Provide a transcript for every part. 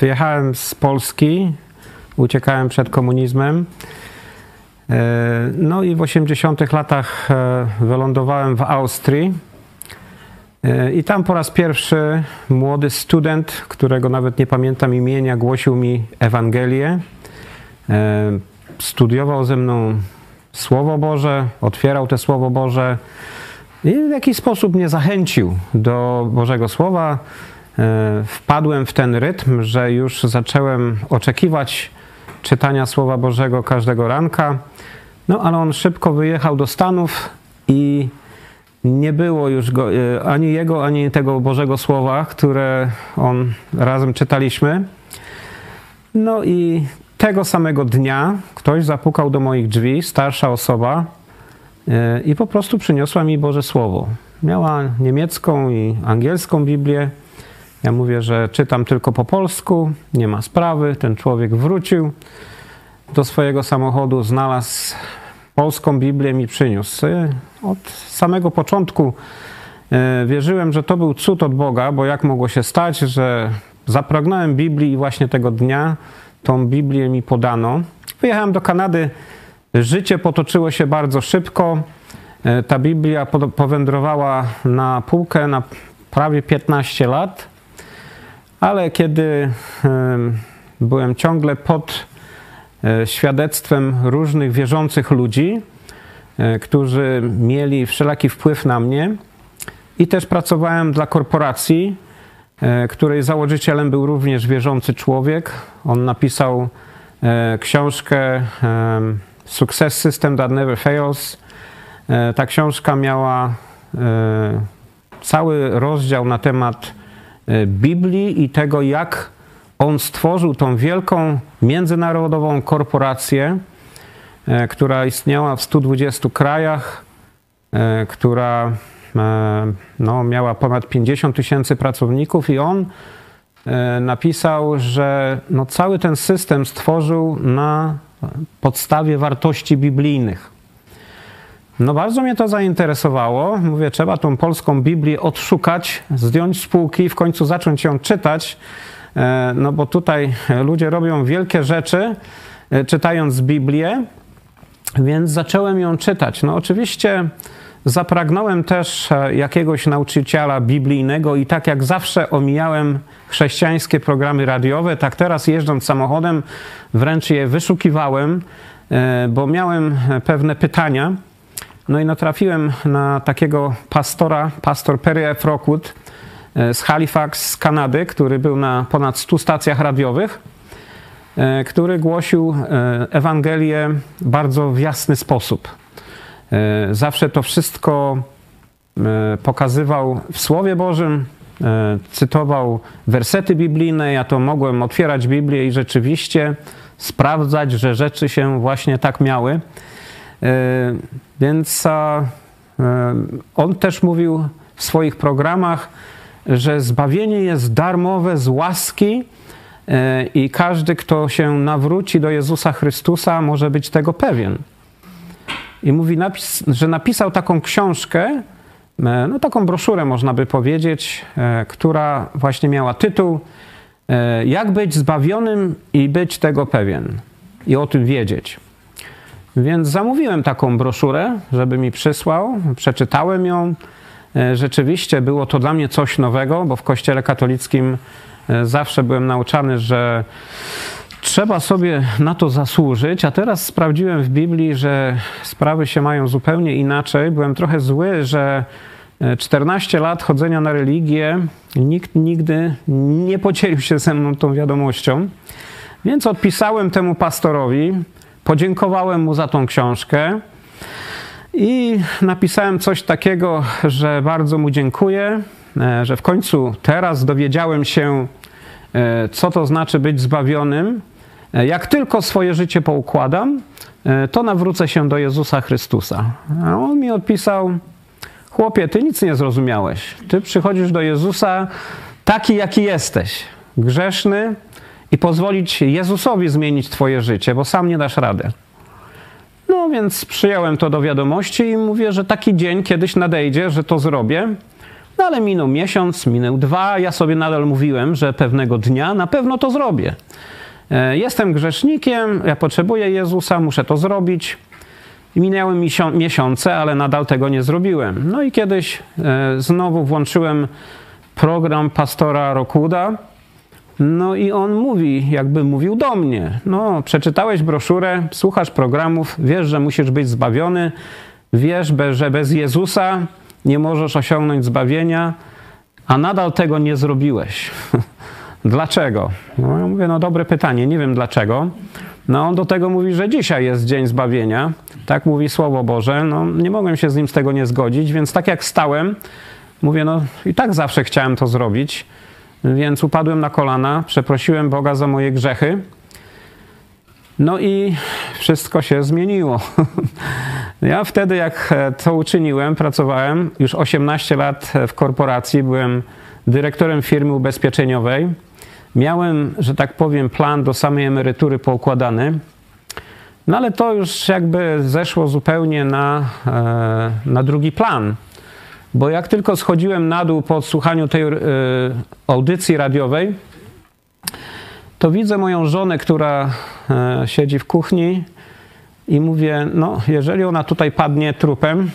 wyjechałem z Polski, uciekałem przed komunizmem. E, no i w 80 latach e, wylądowałem w Austrii. E, I tam po raz pierwszy młody student, którego nawet nie pamiętam imienia, głosił mi Ewangelię. Studiował ze mną Słowo Boże, otwierał te Słowo Boże i w jakiś sposób mnie zachęcił do Bożego Słowa. Wpadłem w ten rytm, że już zacząłem oczekiwać czytania Słowa Bożego każdego ranka. No ale on szybko wyjechał do Stanów i nie było już go, e, ani jego, ani tego Bożego Słowa, które on razem czytaliśmy. No i tego samego dnia ktoś zapukał do moich drzwi, starsza osoba, e, i po prostu przyniosła mi Boże Słowo. Miała niemiecką i angielską Biblię. Ja mówię, że czytam tylko po polsku, nie ma sprawy. Ten człowiek wrócił do swojego samochodu, znalazł polską Biblię mi przyniósł. Od samego początku e, wierzyłem, że to był cud od Boga, bo jak mogło się stać, że zapragnąłem Biblii i właśnie tego dnia tą Biblię mi podano. Wyjechałem do Kanady, życie potoczyło się bardzo szybko. E, ta Biblia powędrowała na półkę na prawie 15 lat, ale kiedy byłem ciągle pod E, świadectwem różnych wierzących ludzi, e, którzy mieli wszelaki wpływ na mnie. I też pracowałem dla korporacji, e, której założycielem był również wierzący człowiek. On napisał książkę Success System That Never Fails. Ta książka miała cały rozdział na temat Biblii i tego, jak on stworzył tą wielką międzynarodową korporację, e, która istniała w 120 krajach, e, która no, miała ponad 50 tysięcy pracowników, i on napisał, że no, cały ten system stworzył na podstawie wartości biblijnych. No bardzo mnie to zainteresowało. Mówię, trzeba tą polską Biblię odszukać, zdjąć z półki, w końcu zacząć ją czytać, E, no bo tutaj ludzie robią wielkie rzeczy, e, czytając Biblię, więc zacząłem ją czytać. No oczywiście zapragnąłem też e, jakiegoś nauczyciela biblijnego i tak jak zawsze omijałem chrześcijańskie programy radiowe, tak teraz jeżdżąc samochodem wręcz je wyszukiwałem, bo miałem pewne pytania. No i natrafiłem na takiego pastora, pastor Perry F. Rockwood, E, z Halifax z Kanady, który był na ponad 100 stacjach radiowych, e, który głosił e, Ewangelię bardzo w jasny sposób. Zawsze to wszystko pokazywał w Słowie Bożym, cytował wersety biblijne. Ja to mogłem otwierać Biblię i rzeczywiście sprawdzać, że rzeczy się właśnie tak miały. Więc on też mówił w swoich programach, że zbawienie jest darmowe z łaski e, i każdy, kto się nawróci do Jezusa Chrystusa, może być tego pewien. I mówi, że napisał taką książkę, e, no taką broszurę można by powiedzieć, e, która właśnie miała tytuł Jak być zbawionym i być tego pewien i o tym wiedzieć. Więc zamówiłem taką broszurę, żeby mi przysłał, przeczytałem ją, E, rzeczywiście było to dla mnie coś nowego, bo w Kościele katolickim e, zawsze byłem nauczany, że trzeba sobie na to zasłużyć, a teraz sprawdziłem w Biblii, że sprawy się mają zupełnie inaczej. Byłem trochę zły, że 14 e, lat chodzenia na religię, nikt nigdy nie podzielił się ze mną tą wiadomością. Więc odpisałem temu pastorowi, podziękowałem mu za tą książkę. I napisałem coś takiego, że bardzo mu dziękuję, e, że w końcu teraz dowiedziałem się, e, co to znaczy być zbawionym. E, jak tylko swoje życie poukładam, to nawrócę się do Jezusa Chrystusa. A on mi odpisał: Chłopie, ty nic nie zrozumiałeś. Ty przychodzisz do Jezusa taki, jaki jesteś, grzeszny, i pozwolić Jezusowi zmienić Twoje życie, bo sam nie dasz rady. No więc przyjąłem to do wiadomości i mówię, że taki dzień kiedyś nadejdzie, że to zrobię. No ale minął miesiąc, minął dwa, ja sobie nadal mówiłem, że pewnego dnia na pewno to zrobię. E, jestem grzesznikiem, ja potrzebuję Jezusa, muszę to zrobić. Minęły miesiące, ale nadal tego nie zrobiłem. No i kiedyś e, znowu włączyłem program pastora Rokuda. No i on mówi, jakby mówił do mnie. No, przeczytałeś broszurę, słuchasz programów, wiesz, że musisz być zbawiony, wiesz, że bez Jezusa nie możesz osiągnąć zbawienia, a nadal tego nie zrobiłeś. dlaczego? No, ja mówię, no dobre pytanie, nie wiem dlaczego. No on do tego mówi, że dzisiaj jest dzień zbawienia. Tak mówi Słowo Boże. No nie mogłem się z nim z tego nie zgodzić, więc tak jak stałem, mówię, no i tak zawsze chciałem to zrobić. Więc upadłem na kolana, przeprosiłem Boga za moje grzechy. No i wszystko się zmieniło. Ja wtedy, jak to uczyniłem, pracowałem już 18 lat w korporacji, byłem dyrektorem firmy ubezpieczeniowej. Miałem, że tak powiem, plan do samej emerytury poukładany. No ale to już jakby zeszło zupełnie na, e, na drugi plan. Bo jak tylko schodziłem na dół po odsłuchaniu tej e, audycji radiowej, to widzę moją żonę, która e, siedzi w kuchni i mówię, no jeżeli ona tutaj padnie trupem,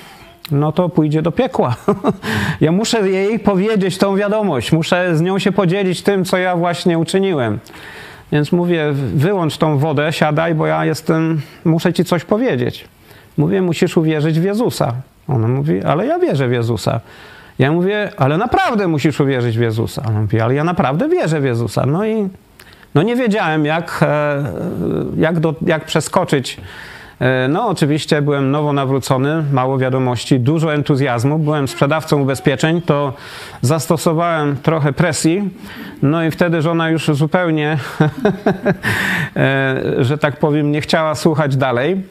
no to pójdzie do piekła. ja muszę jej powiedzieć tą wiadomość, muszę z nią się podzielić tym, co ja właśnie uczyniłem. Więc mówię, wyłącz tą wodę, siadaj, bo ja jestem, muszę ci coś powiedzieć. Mówię, musisz uwierzyć w Jezusa. Ona mówi, ale ja wierzę w Jezusa. Ja mówię, ale naprawdę musisz uwierzyć w Jezusa. Ona mówi, ale ja naprawdę wierzę w Jezusa. No i no nie wiedziałem, jak, e, jak, do, jak przeskoczyć. E, no, oczywiście byłem nowo nawrócony, mało wiadomości, dużo entuzjazmu. Byłem sprzedawcą ubezpieczeń, to zastosowałem trochę presji. No i wtedy żona już zupełnie, e, że tak powiem, nie chciała słuchać dalej.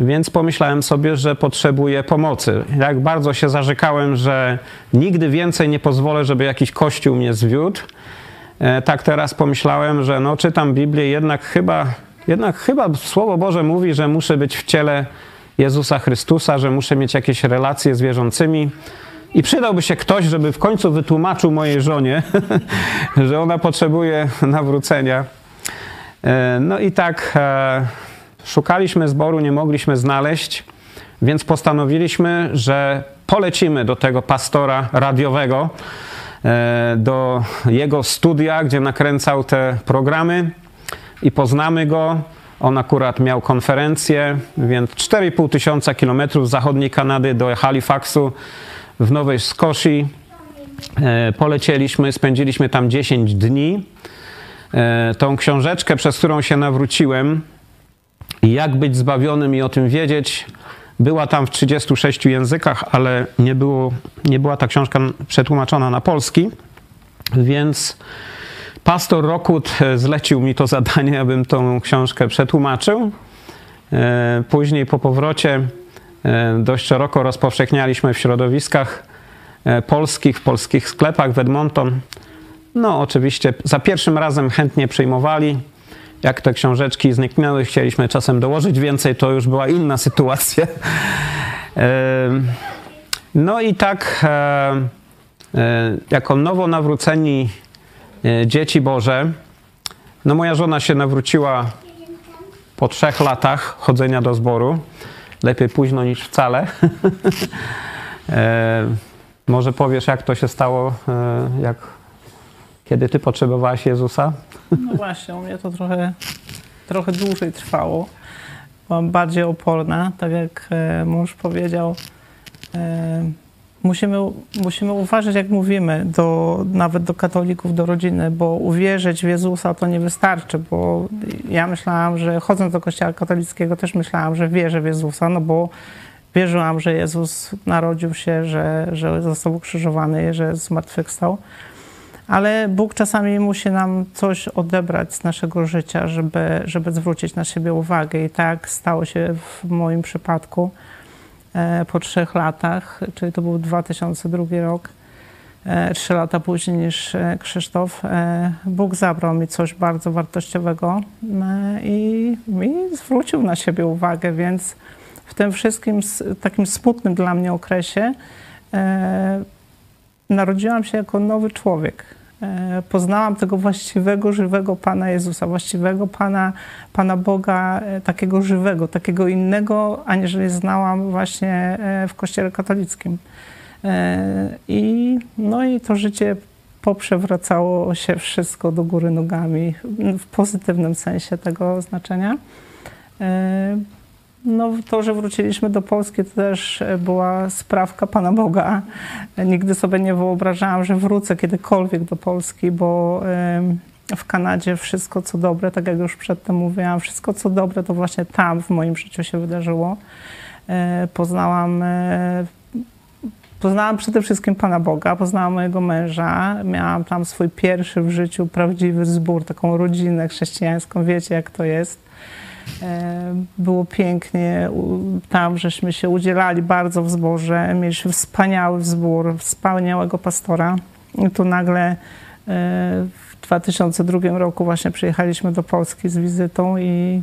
Więc pomyślałem sobie, że potrzebuję pomocy. Jak bardzo się zarzekałem, że nigdy więcej nie pozwolę, żeby jakiś kościół mnie zwiódł E, tak teraz pomyślałem, że no czytam Biblię, jednak chyba, jednak chyba Słowo Boże mówi, że muszę być w ciele Jezusa Chrystusa, że muszę mieć jakieś relacje z wierzącymi. I przydałby się ktoś, żeby w końcu wytłumaczył mojej żonie, że ona potrzebuje nawrócenia. E, no i tak e, szukaliśmy zboru, nie mogliśmy znaleźć, więc postanowiliśmy, że polecimy do tego pastora radiowego, E, do jego studia, gdzie nakręcał te programy i poznamy go. On akurat miał konferencję, więc 4,5 tysiąca kilometrów z zachodniej Kanady do Halifaxu w Nowej Skocji. E, polecieliśmy, spędziliśmy tam 10 dni. E, tą książeczkę, przez którą się nawróciłem, jak być zbawionym i o tym wiedzieć, była tam w 36 językach, ale nie, było, nie była ta książka przetłumaczona na polski, więc pastor Rokut e, zlecił mi to zadanie, abym tą książkę przetłumaczył. E, później po powrocie e, dość szeroko rozpowszechnialiśmy w środowiskach polskich, w polskich sklepach w Edmonton. No, oczywiście za pierwszym razem chętnie przyjmowali jak te książeczki zniknęły, chcieliśmy czasem dołożyć więcej, to już była inna sytuacja. No i tak, e, e, jako nowo nawróceni e, dzieci Boże, no moja żona się nawróciła po trzech latach chodzenia do zboru. Lepiej późno niż wcale. Może powiesz, jak to się stało, jak, kiedy ty potrzebowałaś Jezusa? No właśnie, u mnie to trochę, trochę dłużej trwało. Byłam bardziej oporna, tak jak e, mąż powiedział. E, musimy, musimy uważać, jak mówimy, do, nawet do katolików, do rodziny, bo uwierzyć w Jezusa to nie wystarczy, bo ja myślałam, że chodząc do kościoła katolickiego też myślałam, że wierzę w Jezusa, no bo wierzyłam, że Jezus narodził się, że, że został ukrzyżowany, że zmartwychwstał. stał ale Bóg czasami musi nam coś odebrać z naszego życia, żeby, żeby zwrócić na siebie uwagę. I tak stało się w moim przypadku e, po trzech latach, czyli to był 2002 rok, e, trzy lata później niż e, Krzysztof. Bóg zabrał mi coś bardzo wartościowego i, i zwrócił na siebie uwagę, więc w tym wszystkim takim smutnym dla mnie okresie narodziłam się jako nowy człowiek. E, poznałam tego właściwego, żywego Pana Jezusa, właściwego Pana, Pana Boga, e, takiego żywego, takiego innego, aniżeli znałam właśnie e, w Kościele katolickim. I, no i to życie poprzewracało się wszystko do góry nogami, w pozytywnym sensie tego znaczenia. No, to, że wróciliśmy do Polski, to też była sprawka Pana Boga. Nigdy sobie nie wyobrażałam, że wrócę kiedykolwiek do Polski, bo w Kanadzie wszystko co dobre, tak jak już przedtem mówiłam, wszystko co dobre to właśnie tam w moim życiu się wydarzyło. E, poznałam e, Poznałam przede wszystkim Pana Boga, poznałam mojego męża. Miałam tam swój pierwszy w życiu prawdziwy zbór, taką rodzinę chrześcijańską. Wiecie, jak to jest. E, było pięknie. Tam żeśmy się udzielali bardzo w zborze. Mieliśmy wspaniały wzbór, wspaniałego pastora. I tu nagle e, w 2002 roku właśnie przyjechaliśmy do Polski z wizytą i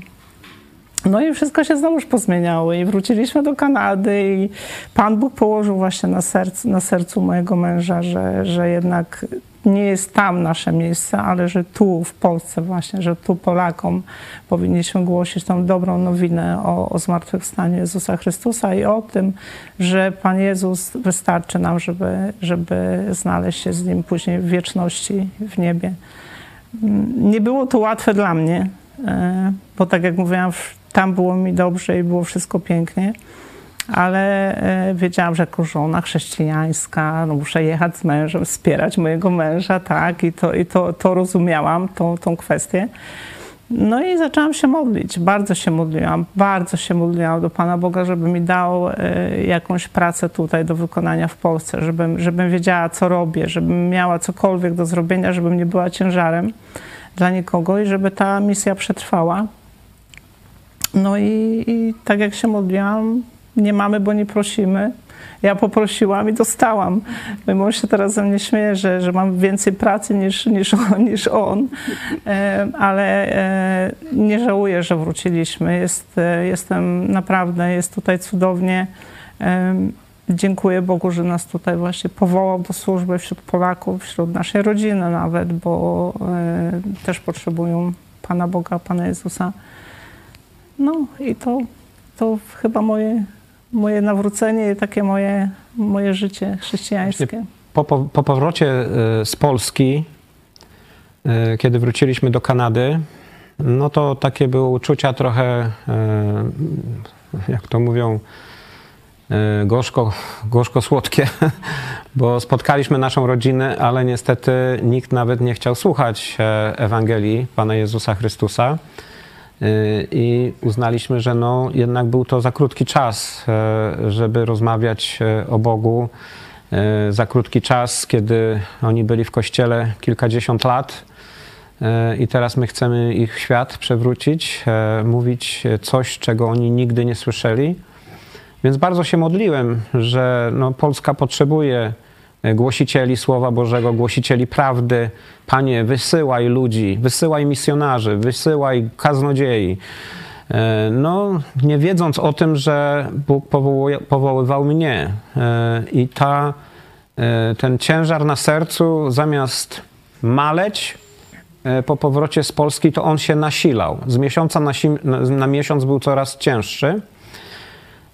no i wszystko się znowuż pozmieniało i wróciliśmy do Kanady i Pan Bóg położył właśnie na sercu, na sercu mojego męża, że, że jednak nie jest tam nasze miejsce, ale że tu w Polsce właśnie, że tu Polakom powinniśmy głosić tą dobrą nowinę o, o zmartwychwstaniu Jezusa Chrystusa i o tym, że Pan Jezus wystarczy nam, żeby, żeby znaleźć się z Nim później w wieczności, w niebie. Nie było to łatwe dla mnie, e, bo tak jak mówiłam, tam było mi dobrze i było wszystko pięknie ale e, wiedziałam, że jako żona chrześcijańska no muszę jechać z mężem, wspierać mojego męża, tak, i to, i to, to rozumiałam, tą, tą kwestię. No i zaczęłam się modlić, bardzo się modliłam, bardzo się modliłam do Pana Boga, żeby mi dał e, jakąś pracę tutaj do wykonania w Polsce, żebym, żebym wiedziała, co robię, żebym miała cokolwiek do zrobienia, żebym nie była ciężarem dla nikogo i żeby ta misja przetrwała. No i, i tak jak się modliłam, nie mamy, bo nie prosimy. Ja poprosiłam i dostałam. Mój mąż się teraz ze mnie śmieje, że, że mam więcej pracy niż, niż, on, niż on, e, ale e, nie żałuję, że wróciliśmy. Jest, e, jestem naprawdę, jest tutaj cudownie. Dziękuję Bogu, że nas tutaj właśnie powołał do służby wśród Polaków, wśród naszej rodziny nawet, bo też potrzebują Pana Boga, Pana Jezusa. No i to, to chyba moje moje nawrócenie i takie moje, moje życie chrześcijańskie. Po, po, po powrocie e, z Polski, e, kiedy wróciliśmy do Kanady, no to takie były uczucia trochę, e, jak to mówią, gorzko, gorzko-słodkie, bo spotkaliśmy naszą rodzinę, ale niestety nikt nawet nie chciał słuchać Ewangelii Pana Jezusa Chrystusa. Y, i uznaliśmy, że no, jednak był to za krótki czas, e, żeby rozmawiać e, o Bogu. E, za krótki czas, kiedy oni byli w kościele kilkadziesiąt lat i teraz my chcemy ich świat przewrócić, mówić coś, czego oni nigdy nie słyszeli. Więc bardzo się modliłem, że no, Polska potrzebuje głosicieli Słowa Bożego, głosicieli prawdy. Panie, wysyłaj ludzi, wysyłaj misjonarzy, wysyłaj kaznodziei. E, no, nie wiedząc o tym, że Bóg powoływał mnie. E, I ta, ten ciężar na sercu, zamiast maleć po powrocie z Polski, to on się nasilał. Z miesiąca na, na miesiąc był coraz cięższy.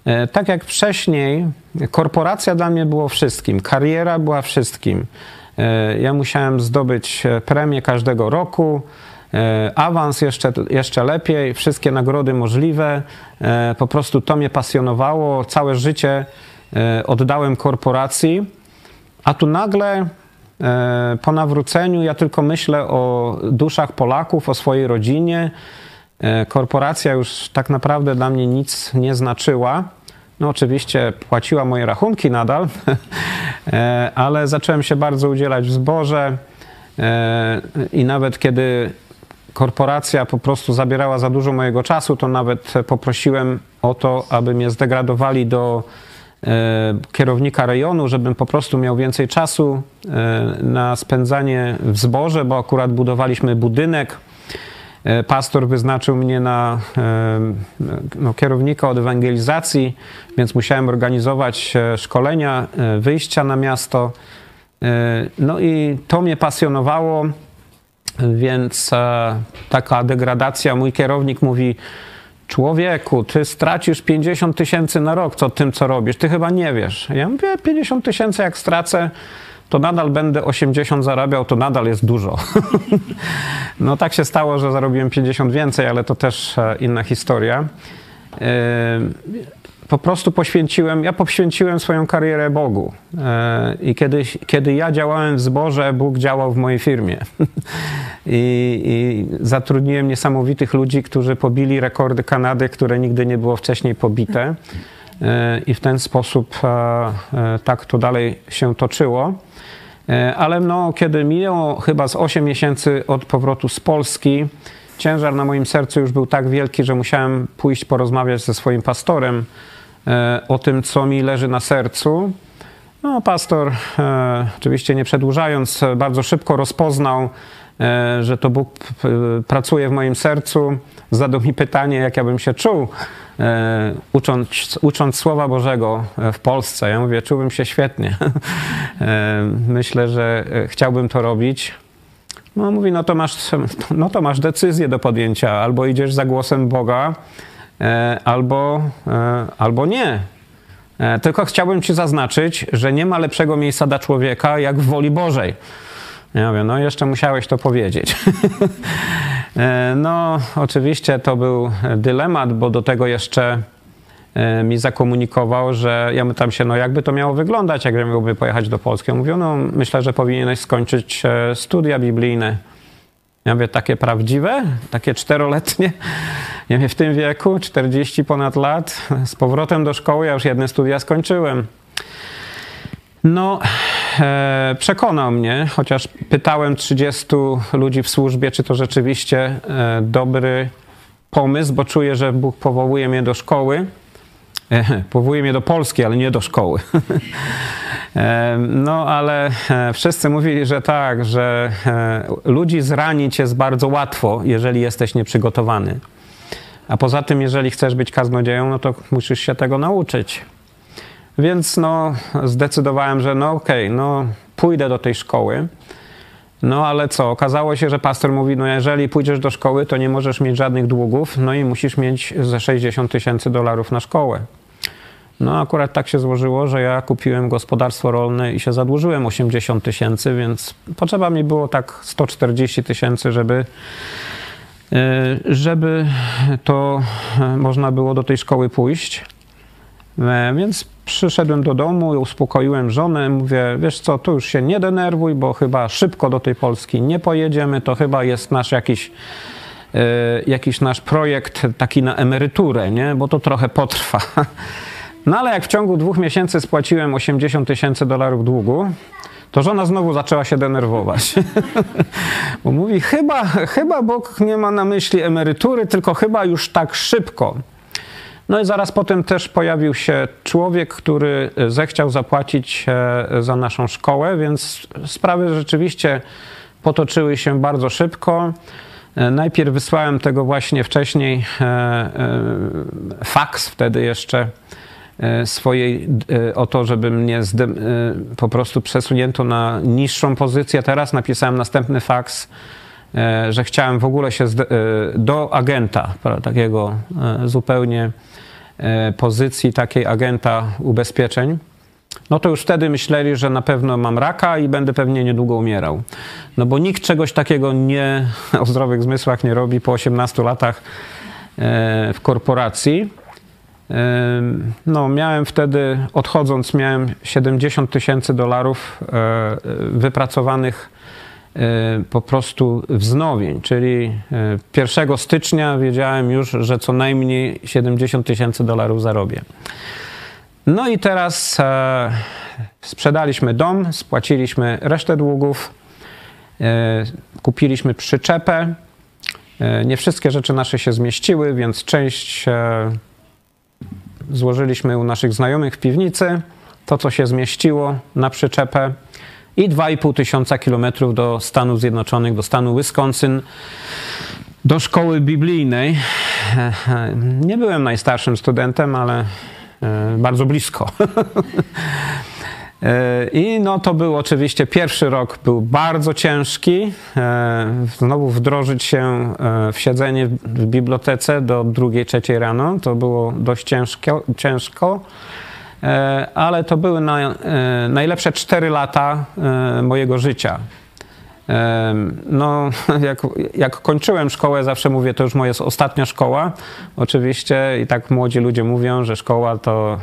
E, tak jak wcześniej, korporacja dla mnie było wszystkim, kariera była wszystkim. E, ja musiałem zdobyć e, premię każdego roku, awans jeszcze, jeszcze lepiej, wszystkie nagrody możliwe. Po prostu to mnie pasjonowało. Całe życie oddałem korporacji, a tu nagle po nawróceniu ja tylko myślę o duszach Polaków, o swojej rodzinie. Korporacja już tak naprawdę dla mnie nic nie znaczyła. No oczywiście płaciła moje rachunki nadal, e, ale zacząłem się bardzo udzielać w zborze e, i nawet kiedy korporacja po prostu zabierała za dużo mojego czasu, to nawet poprosiłem o to, aby mnie zdegradowali do e, kierownika rejonu, żebym po prostu miał więcej czasu na spędzanie w zborze, bo akurat budowaliśmy budynek E, pastor wyznaczył mnie na e, no, kierownika od ewangelizacji, więc musiałem organizować e, szkolenia, wyjścia na miasto. No i to mnie pasjonowało, więc taka degradacja. Mój kierownik mówi, człowieku, ty stracisz 50 tysięcy na rok co tym, co robisz. Ty chyba nie wiesz. Ja mówię, 50 tysięcy jak stracę, to nadal będę 80 zarabiał, to nadal jest dużo. no tak się stało, że zarobiłem 50 więcej, ale to też e, inna historia. E, po prostu poświęciłem, ja poświęciłem swoją karierę Bogu. E, I kiedy, kiedy ja działałem w zborze, Bóg działał w mojej firmie. I, I, zatrudniłem niesamowitych ludzi, którzy pobili rekordy Kanady, które nigdy nie było wcześniej pobite. I w ten sposób tak to dalej się toczyło. E, ale no, kiedy minęło chyba z 8 miesięcy od powrotu z Polski, ciężar na moim sercu już był tak wielki, że musiałem pójść porozmawiać ze swoim pastorem e, o tym, co mi leży na sercu. No, pastor, e, oczywiście nie przedłużając, bardzo szybko rozpoznał, że to Bóg pracuje w moim sercu. Zadał mi pytanie, jak ja bym się czuł, E, ucząc, ucząc Słowa Bożego e, w Polsce. Ja mówię, czułbym się świetnie. E, myślę, że chciałbym to robić. No mówi, no to masz, no to masz decyzję do podjęcia. Albo idziesz za głosem Boga, albo, albo nie. Tylko chciałbym ci zaznaczyć, że nie ma lepszego miejsca dla człowieka jak w woli Bożej. Ja mówię, no jeszcze musiałeś to powiedzieć. E, no, oczywiście to był dylemat, bo do tego jeszcze e, mi zakomunikował, że ja tam się, no jakby to miało wyglądać, jak miałby pojechać do Polski. On no myślę, że powinieneś skończyć e, studia biblijne. Ja mówię, takie prawdziwe? Takie czteroletnie? Ja mówię, w tym wieku, 40 ponad lat, z powrotem do szkoły, ja już jedne studia skończyłem. No, e, przekonał mnie, chociaż pytałem 30 ludzi w służbie, czy to rzeczywiście e, dobry pomysł, bo czuję, że Bóg powołuje mnie do szkoły. E, powołuje mnie do Polski, ale nie do szkoły. E, no, ale e, wszyscy mówili, że tak, że e, ludzi zranić jest bardzo łatwo, jeżeli jesteś nieprzygotowany. A poza tym, jeżeli chcesz być kaznodzieją, no to musisz się tego nauczyć. Więc no, zdecydowałem, że no okej, okay, no pójdę do tej szkoły. No ale co? Okazało się, że pastor mówi, no jeżeli pójdziesz do szkoły, to nie możesz mieć żadnych długów, no i musisz mieć ze 60 tysięcy dolarów na szkołę. No akurat tak się złożyło, że ja kupiłem gospodarstwo rolne i się zadłużyłem 80 tysięcy, więc potrzeba mi było tak 140 tysięcy, żeby e, żeby to e, można było do tej szkoły pójść. E, więc przyszedłem do domu uspokoiłem żonę. Mówię, wiesz co, tu już się nie denerwuj, bo chyba szybko do tej Polski nie pojedziemy. To chyba jest nasz jakiś, e, jakiś nasz projekt taki na emeryturę, nie? bo to trochę potrwa. No ale jak w ciągu dwóch miesięcy spłaciłem 80 tysięcy dolarów długu, to żona znowu zaczęła się denerwować. Bo mówi, chyba, chyba Bóg nie ma na myśli emerytury, tylko chyba już tak szybko. No i zaraz potem też pojawił się człowiek, który zechciał zapłacić e, za naszą szkołę, więc sprawy rzeczywiście potoczyły się bardzo szybko. E, najpierw wysłałem tego właśnie wcześniej e, faks, wtedy jeszcze swojej o to, żeby mnie po prostu przesunięto na niższą pozycję. Teraz napisałem następny faks, że chciałem w ogóle się do agenta, takiego zupełnie E, pozycji takiej agenta ubezpieczeń, no to już wtedy myśleli, że na pewno mam raka i będę pewnie niedługo umierał. No bo nikt czegoś takiego nie o zdrowych zmysłach nie robi po 18 latach e, w korporacji. E, no, miałem wtedy, odchodząc, miałem 70 tysięcy dolarów wypracowanych po prostu wznowień, czyli 1 y, stycznia wiedziałem już, że co najmniej 70 tysięcy dolarów zarobię. No i teraz e, sprzedaliśmy dom, spłaciliśmy resztę długów, e, kupiliśmy przyczepę. E, nie wszystkie rzeczy nasze się zmieściły, więc część złożyliśmy u naszych znajomych w piwnicy. To, co się zmieściło na przyczepę, i 2,5 tysiąca kilometrów do Stanów Zjednoczonych, do stanu Wisconsin, do szkoły biblijnej. Nie byłem najstarszym studentem, ale e, bardzo blisko. I no to był oczywiście pierwszy rok był bardzo ciężki. Znowu wdrożyć się w siedzenie w bibliotece do drugiej, trzeciej rano to było dość ciężko. ciężko. Ale to były najlepsze cztery lata mojego życia. No, jak, jak kończyłem szkołę, zawsze mówię, to już moja ostatnia szkoła. Oczywiście i tak młodzi ludzie mówią, że szkoła to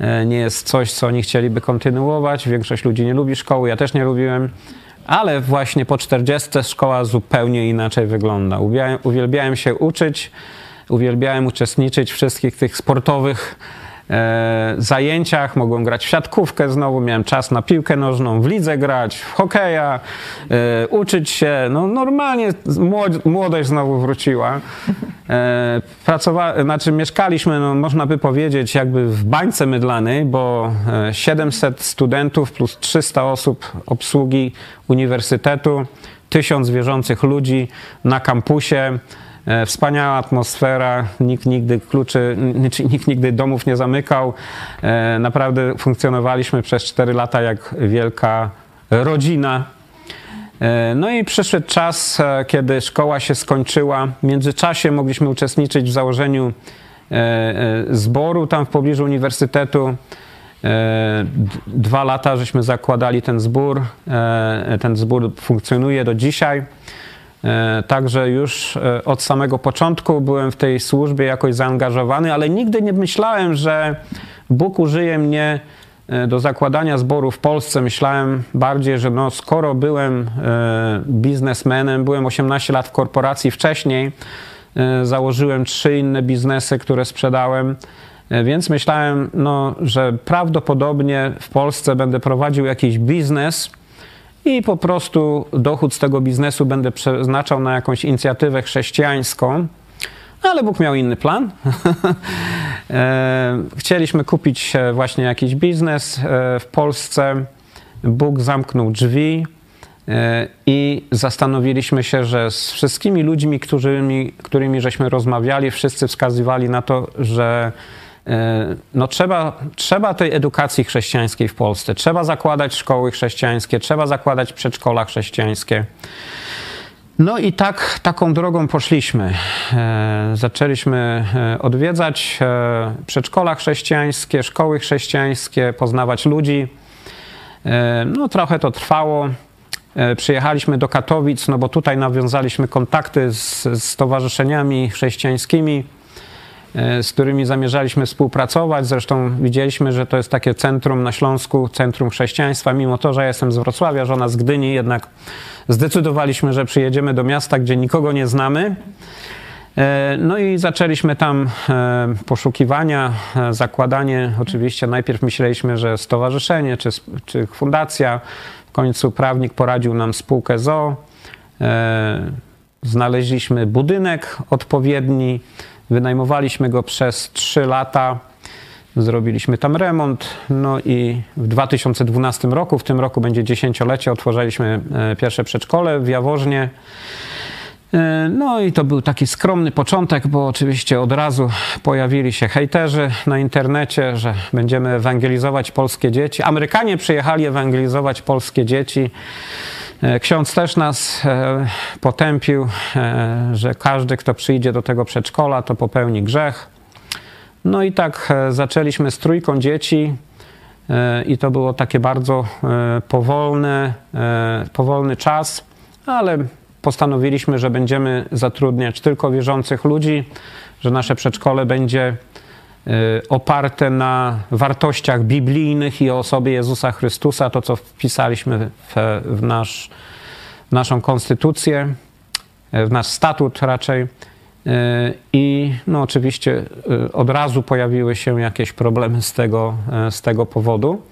e, nie jest coś, co oni chcieliby kontynuować. Większość ludzi nie lubi szkoły, ja też nie lubiłem. Ale właśnie po 40 szkoła zupełnie inaczej wygląda. Uwielbiałem, uwielbiałem się uczyć, uwielbiałem uczestniczyć w wszystkich tych sportowych e, zajęciach, mogłem grać w siatkówkę znowu, miałem czas na piłkę nożną, w lidze grać, w hokeja, e, uczyć się, no normalnie młodość znowu wróciła. E, pracowa- znaczy mieszkaliśmy, no, można by powiedzieć, jakby w bańce mydlanej, bo 700 e, studentów plus 300 osób obsługi uniwersytetu, 1000 wierzących ludzi na kampusie, E, wspaniała atmosfera, nikt nigdy kluczy, nikt nigdy domów nie zamykał. E, naprawdę funkcjonowaliśmy przez 4 lata jak wielka rodzina. E, no i przyszedł czas, kiedy szkoła się skończyła. W międzyczasie mogliśmy uczestniczyć w założeniu zboru tam w pobliżu uniwersytetu. Dwa lata żeśmy zakładali ten zbór. Ten zbór funkcjonuje do dzisiaj. E, także już e, od samego początku byłem w tej służbie jakoś zaangażowany, ale nigdy nie myślałem, że Bóg użyje mnie e, do zakładania zboru w Polsce. Myślałem bardziej, że no, skoro byłem biznesmenem, byłem 18 lat w korporacji wcześniej, założyłem trzy inne biznesy, które sprzedałem. Więc myślałem, no, że prawdopodobnie w Polsce będę prowadził jakiś biznes, i po prostu dochód z tego biznesu będę przeznaczał na jakąś inicjatywę chrześcijańską. Ale Bóg miał inny plan. E, chcieliśmy kupić właśnie jakiś biznes e, w Polsce. Bóg zamknął drzwi e, i zastanowiliśmy się, że z wszystkimi ludźmi, którymi, którymi żeśmy rozmawiali, wszyscy wskazywali na to, że no trzeba, trzeba tej edukacji chrześcijańskiej w Polsce. Trzeba zakładać szkoły chrześcijańskie, trzeba zakładać przedszkola chrześcijańskie. No i tak, taką drogą poszliśmy. E, zaczęliśmy e, odwiedzać przedszkola chrześcijańskie, szkoły chrześcijańskie, poznawać ludzi. No trochę to trwało. Przyjechaliśmy do Katowic, no bo tutaj nawiązaliśmy kontakty z, stowarzyszeniami chrześcijańskimi E, z którymi zamierzaliśmy współpracować. Zresztą widzieliśmy, że to jest takie centrum na Śląsku, centrum chrześcijaństwa. Mimo to, że ja jestem z Wrocławia, żona z Gdyni, jednak zdecydowaliśmy, że przyjedziemy do miasta, gdzie nikogo nie znamy. E, no i zaczęliśmy tam e, poszukiwania, zakładanie. Oczywiście najpierw myśleliśmy, że stowarzyszenie czy, czy fundacja. W końcu prawnik poradził nam spółkę ZO. Znaleźliśmy budynek odpowiedni. Wynajmowaliśmy go przez 3 lata. Zrobiliśmy tam remont, no i w 2012 roku, w tym roku będzie dziesięciolecie, otworzyliśmy e, pierwsze przedszkole w Jaworznie. E, no i to był taki skromny początek, bo oczywiście od razu pojawili się hejterzy na internecie, że będziemy ewangelizować polskie dzieci. Amerykanie przyjechali ewangelizować polskie dzieci. E, ksiądz też nas e, potępił, e, że każdy, kto przyjdzie do tego przedszkola, to popełni grzech. No i tak zaczęliśmy z trójką dzieci i to było takie bardzo powolne, powolny czas, ale postanowiliśmy, że będziemy zatrudniać tylko wierzących ludzi, że nasze przedszkole będzie oparte na wartościach biblijnych i osobie Jezusa Chrystusa, to co wpisaliśmy w, w, nasz, w naszą konstytucję, w nasz statut raczej. Y, I no oczywiście y, od razu pojawiły się jakieś problemy z tego, z tego powodu.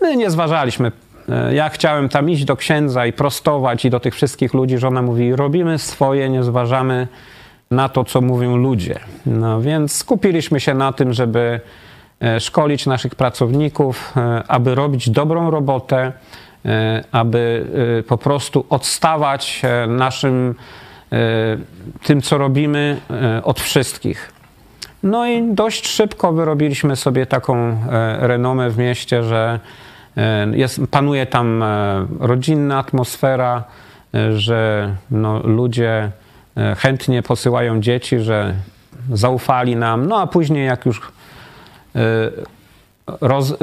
My nie zważaliśmy. Ja chciałem tam iść do księdza i prostować i do tych wszystkich ludzi, że ona mówi, robimy swoje, nie zważamy na to, co mówią ludzie. No więc skupiliśmy się na tym, żeby e, szkolić naszych pracowników, e, aby robić dobrą robotę, e, aby po prostu odstawać naszym tym, co robimy od wszystkich. No i dość szybko wyrobiliśmy sobie taką renomę w mieście, że Jest, panuje tam rodzinna atmosfera, że no, ludzie chętnie posyłają dzieci, że zaufali nam, no a później jak już roz,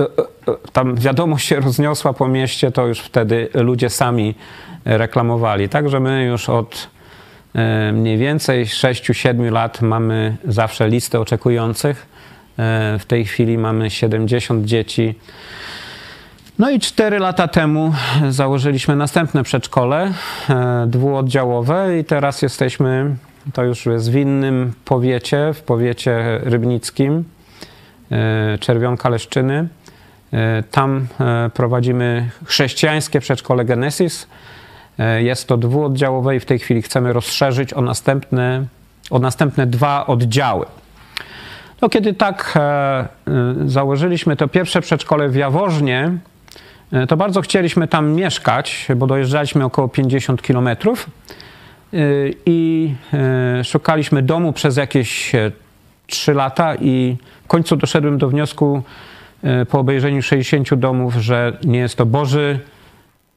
tam wiadomość się rozniosła po mieście, to już wtedy ludzie sami reklamowali. Także my już od e, mniej więcej 6-7 lat mamy zawsze listę oczekujących. E, w tej chwili mamy 70 dzieci. No i 4 lata temu założyliśmy następne przedszkole e, dwuoddziałowe i teraz jesteśmy, to już jest w innym powiecie, w powiecie rybnickim, Czerwionka Leszczyny. Tam prowadzimy chrześcijańskie przedszkole Genesis, E, jest to dwuoddziałowe i w tej chwili chcemy rozszerzyć o następne, o następne dwa oddziały. No, kiedy tak e, e, założyliśmy to pierwsze przedszkole w Jaworznie, to bardzo chcieliśmy tam mieszkać, bo dojeżdżaliśmy około 50 kilometrów i szukaliśmy domu przez jakieś 3 lata i w końcu doszedłem do wniosku po obejrzeniu 60 domów, że nie jest to Boży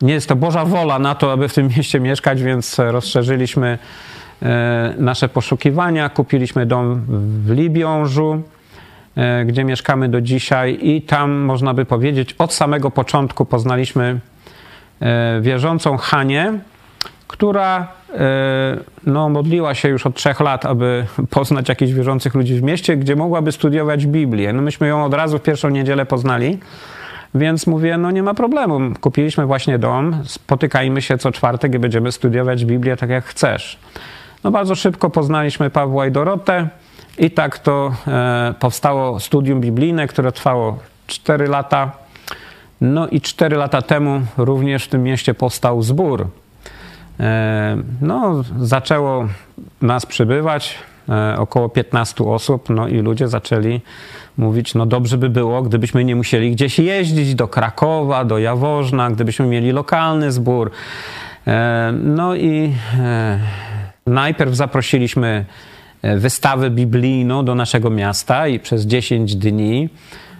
nie jest to Boża wola na to, aby w tym mieście mieszkać, więc rozszerzyliśmy e, nasze poszukiwania. Kupiliśmy dom w Libiążu, e, gdzie mieszkamy do dzisiaj, i tam można by powiedzieć, od samego początku poznaliśmy e, wierzącą Hanię, która no, modliła się już od trzech lat, aby poznać jakichś wierzących ludzi w mieście, gdzie mogłaby studiować Biblię. No myśmy ją od razu w pierwszą niedzielę poznali. Więc mówię, no nie ma problemu. Kupiliśmy właśnie dom, spotykajmy się co czwartek i będziemy studiować Biblię tak jak chcesz. No bardzo szybko poznaliśmy Pawła i Dorotę i tak to e, powstało studium biblijne, które trwało 4 lata. No i 4 lata temu również w tym mieście powstał zbór. E, no, zaczęło nas przybywać, e, około 15 osób, no i ludzie zaczęli mówić, no dobrze by było, gdybyśmy nie musieli gdzieś jeździć do Krakowa, do Jaworzna, gdybyśmy mieli lokalny zbór. No i najpierw zaprosiliśmy wystawę biblijną do naszego miasta i przez 10 dni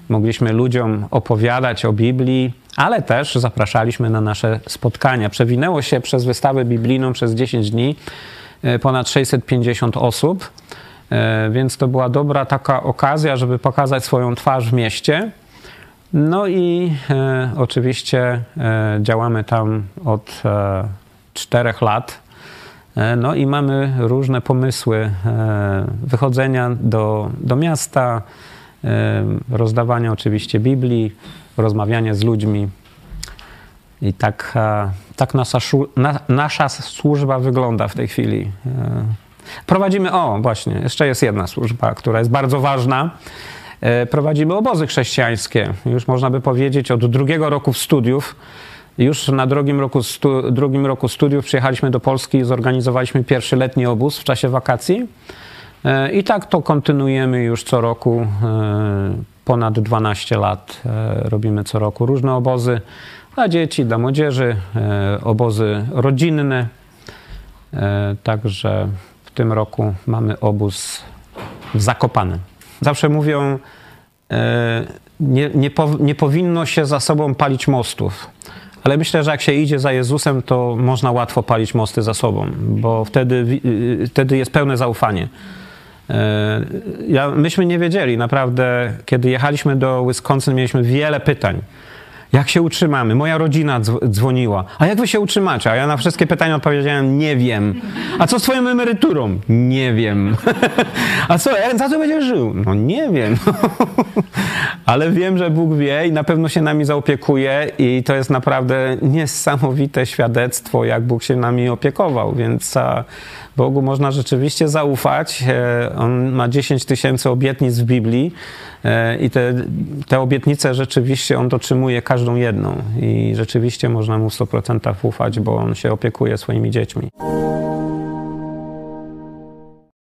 mogliśmy ludziom opowiadać o Biblii, ale też zapraszaliśmy na nasze spotkania. Przewinęło się przez wystawę biblijną przez 10 dni ponad 650 osób. E, więc to była dobra taka okazja, żeby pokazać swoją twarz w mieście. No i e, oczywiście e, działamy tam od e, czterech lat. E, no i mamy różne pomysły e, wychodzenia do, do miasta, rozdawania oczywiście Biblii, rozmawiania z ludźmi. I tak, tak nasza, na, nasza służba wygląda w tej chwili. Prowadzimy, o właśnie, jeszcze jest jedna służba, która jest bardzo ważna. E, prowadzimy obozy chrześcijańskie. Już można by powiedzieć od drugiego roku studiów. Już na drugim roku, stu, drugim roku studiów przyjechaliśmy do Polski i zorganizowaliśmy pierwszy letni obóz w czasie wakacji. E, I tak to kontynuujemy już co roku. E, ponad 12 lat robimy co roku różne obozy dla dzieci, dla młodzieży, obozy rodzinne. Także tym roku mamy obóz w Zakopanem. Zawsze mówią, e, nie, nie, po, nie powinno się za sobą palić mostów. Ale myślę, że jak się idzie za Jezusem, to można łatwo palić mosty za sobą, bo wtedy, wtedy jest pełne zaufanie. E, ja, myśmy nie wiedzieli, naprawdę, kiedy jechaliśmy do Wisconsin, mieliśmy wiele pytań. Jak się utrzymamy? Moja rodzina dzwoniła. A jak wy się utrzymacie? A ja na wszystkie pytania odpowiedziałem, nie wiem. A co z twoją emeryturą? Nie wiem. A co, za co będziesz żył? No nie wiem. Ale wiem, że Bóg wie i na pewno się nami zaopiekuje i to jest naprawdę niesamowite świadectwo, jak Bóg się nami opiekował, więc Bogu można rzeczywiście zaufać. E, on ma 10 tysięcy obietnic w Biblii e, i te, te obietnice rzeczywiście on dotrzymuje każdą jedną i rzeczywiście można mu w 100% ufać, bo on się opiekuje swoimi dziećmi.